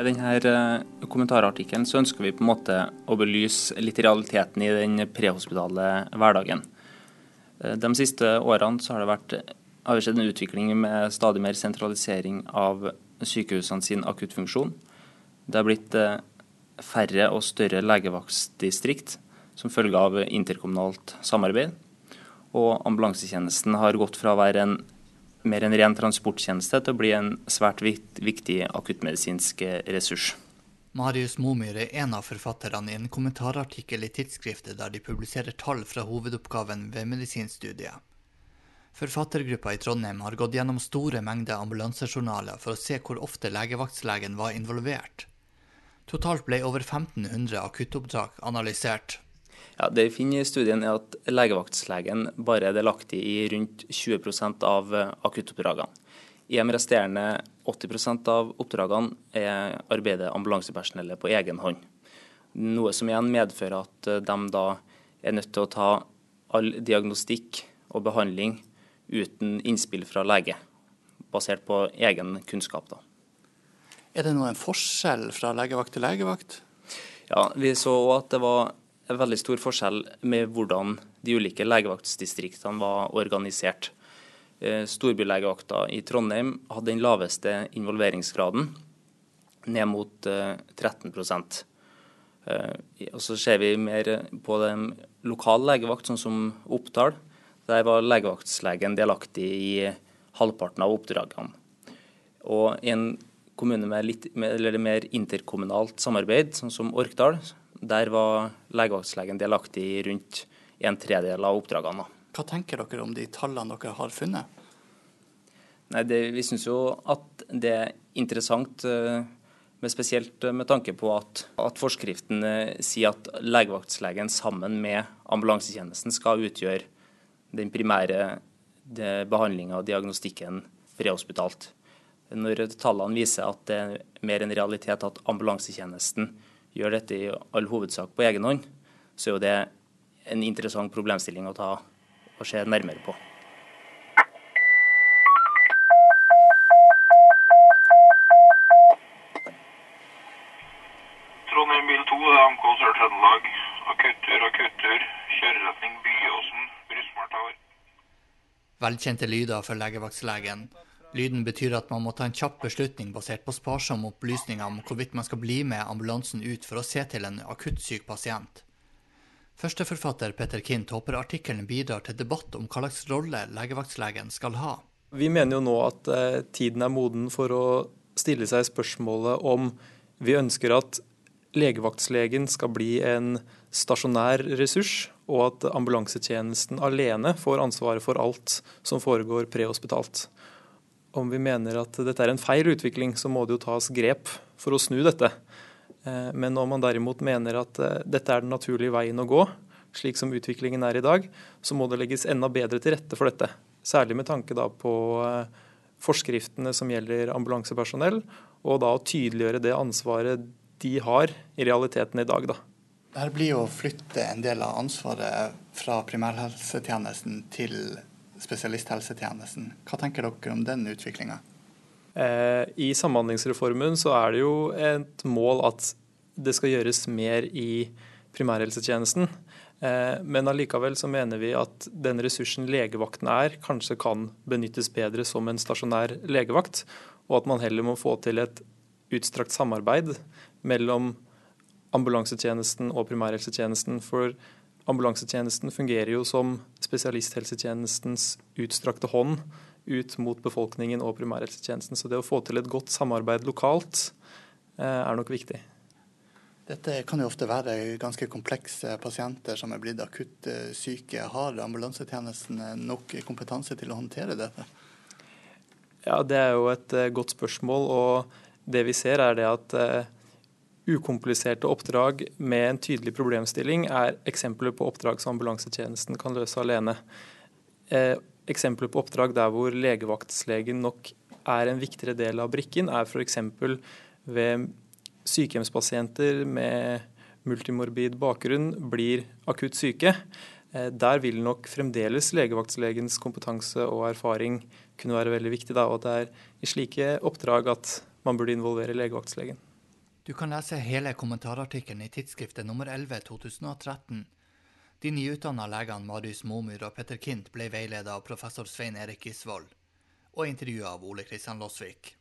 I denne kommentarartikkelen så ønsker vi på en måte å belyse litt realiteten i den prehospitale hverdagen. De siste årene så har det vært, har det skjedd en utvikling med stadig mer sentralisering av sykehusene sin akuttfunksjon. Det har blitt færre og større legevaktdistrikt som følge av interkommunalt samarbeid. Og ambulansetjenesten har gått fra å være en mer en ren transporttjeneste til å bli en svært viktig akuttmedisinsk ressurs. Marius Momyr er en av forfatterne i en kommentarartikkel i tidsskriftet der de publiserer tall fra hovedoppgaven ved medisinstudiet. Forfattergruppa i Trondheim har gått gjennom store mengder ambulansejournaler for å se hvor ofte legevaktslegen var involvert. Totalt ble over 1500 akuttoppdrag analysert. Ja, det vi finner i studien er at Legevaktslegen bare er delaktig i rundt 20 av eh, akuttoppdragene. I de resterende 80% av oppdragene er arbeidet ambulansepersonellet på egen hånd. Noe som igjen medfører at eh, de da er nødt til å ta all diagnostikk og behandling uten innspill fra lege, basert på egen kunnskap. da. Er det noen forskjell fra legevakt til legevakt? Ja, Vi så òg at det var veldig stor forskjell med hvordan de ulike legevaktsdistriktene var organisert. Eh, storbylegevakta i Trondheim hadde den laveste involveringsgraden, ned mot 13 eh, eh, og Så ser vi mer på den lokale legevakt, sånn som Oppdal. Der var legevaktslegen delaktig i halvparten av oppdragene. Og i en kommune med, litt, med mer interkommunalt samarbeid, sånn som Orkdal, der var legevaktslegen delaktig i rundt en tredjedel av oppdragene. Hva tenker dere om de tallene dere har funnet? Nei, det, Vi syns jo at det er interessant, men spesielt med tanke på at, at forskriften eh, sier at legevaktslegen sammen med ambulansetjenesten skal utgjøre den primære behandlinga og diagnostikken prehospitalt. Når tallene viser at det er mer en realitet at ambulansetjenesten gjør dette i all hovedsak på egen hånd, så er jo det en interessant problemstilling å ta og se nærmere på. Trondheim bil 2, det er AMK Sør-Trøndelag. Akuttur, akuttur. Kjøreretning Byåsen, Brysmarta. Velkjente lyder for legevaktslegen. Lyden betyr at man må ta en kjapp beslutning basert på sparsomme opplysninger om hvorvidt man skal bli med ambulansen ut for å se til en akutt syk pasient. Førsteforfatter Petter Kint håper artikkelen bidrar til debatt om hva slags rolle legevaktslegen skal ha. Vi mener jo nå at eh, tiden er moden for å stille seg spørsmålet om vi ønsker at legevaktslegen skal bli en stasjonær ressurs, og at ambulansetjenesten alene får ansvaret for alt som foregår prehospitalt om vi mener at dette er en feil utvikling, så må det jo tas grep for å snu dette. Eh, men om man derimot mener at eh, dette er den naturlige veien å gå, slik som utviklingen er i dag, så må det legges enda bedre til rette for dette. Særlig med tanke på eh, forskriftene som gjelder ambulansepersonell, og da å tydeliggjøre det ansvaret de har i realiteten i dag. da. her blir jo å flytte en del av ansvaret fra primærhelsetjenesten til spesialisthelsetjenesten. Hva tenker dere om den utviklinga? Eh, I Samhandlingsreformen så er det jo et mål at det skal gjøres mer i primærhelsetjenesten. Eh, men allikevel så mener vi at den ressursen legevakten er, kanskje kan benyttes bedre som en stasjonær legevakt. Og at man heller må få til et utstrakt samarbeid mellom ambulansetjenesten og primærhelsetjenesten. For ambulansetjenesten fungerer jo som spesialisthelsetjenestens utstrakte hånd ut mot befolkningen og primærhelsetjenesten. Så det å få til et godt samarbeid lokalt eh, er nok viktig. Dette kan jo ofte være ganske komplekse pasienter som er blitt akutt syke. Har ambulansetjenesten nok kompetanse til å håndtere dette? Ja, Det er jo et eh, godt spørsmål. og Det vi ser er det at eh, ukompliserte oppdrag med en tydelig problemstilling er eksempler på oppdrag som ambulansetjenesten kan løse alene. Eh, eksempler på oppdrag der hvor legevaktslegen nok er en viktigere del av brikken, er f.eks. ved sykehjemspasienter med multimorbid bakgrunn blir akutt syke. Eh, der vil nok fremdeles legevaktlegens kompetanse og erfaring kunne være veldig viktig. Da, og det er i slike oppdrag at man burde involvere legevaktslegen. Du kan lese hele kommentarartikkelen i tidsskriftet nummer 11 2013. De nyutdanna legene Marius Momyr og Petter Kint ble veiledet av professor Svein Erik Gisvold, og intervjua av Ole Kristian Losvik.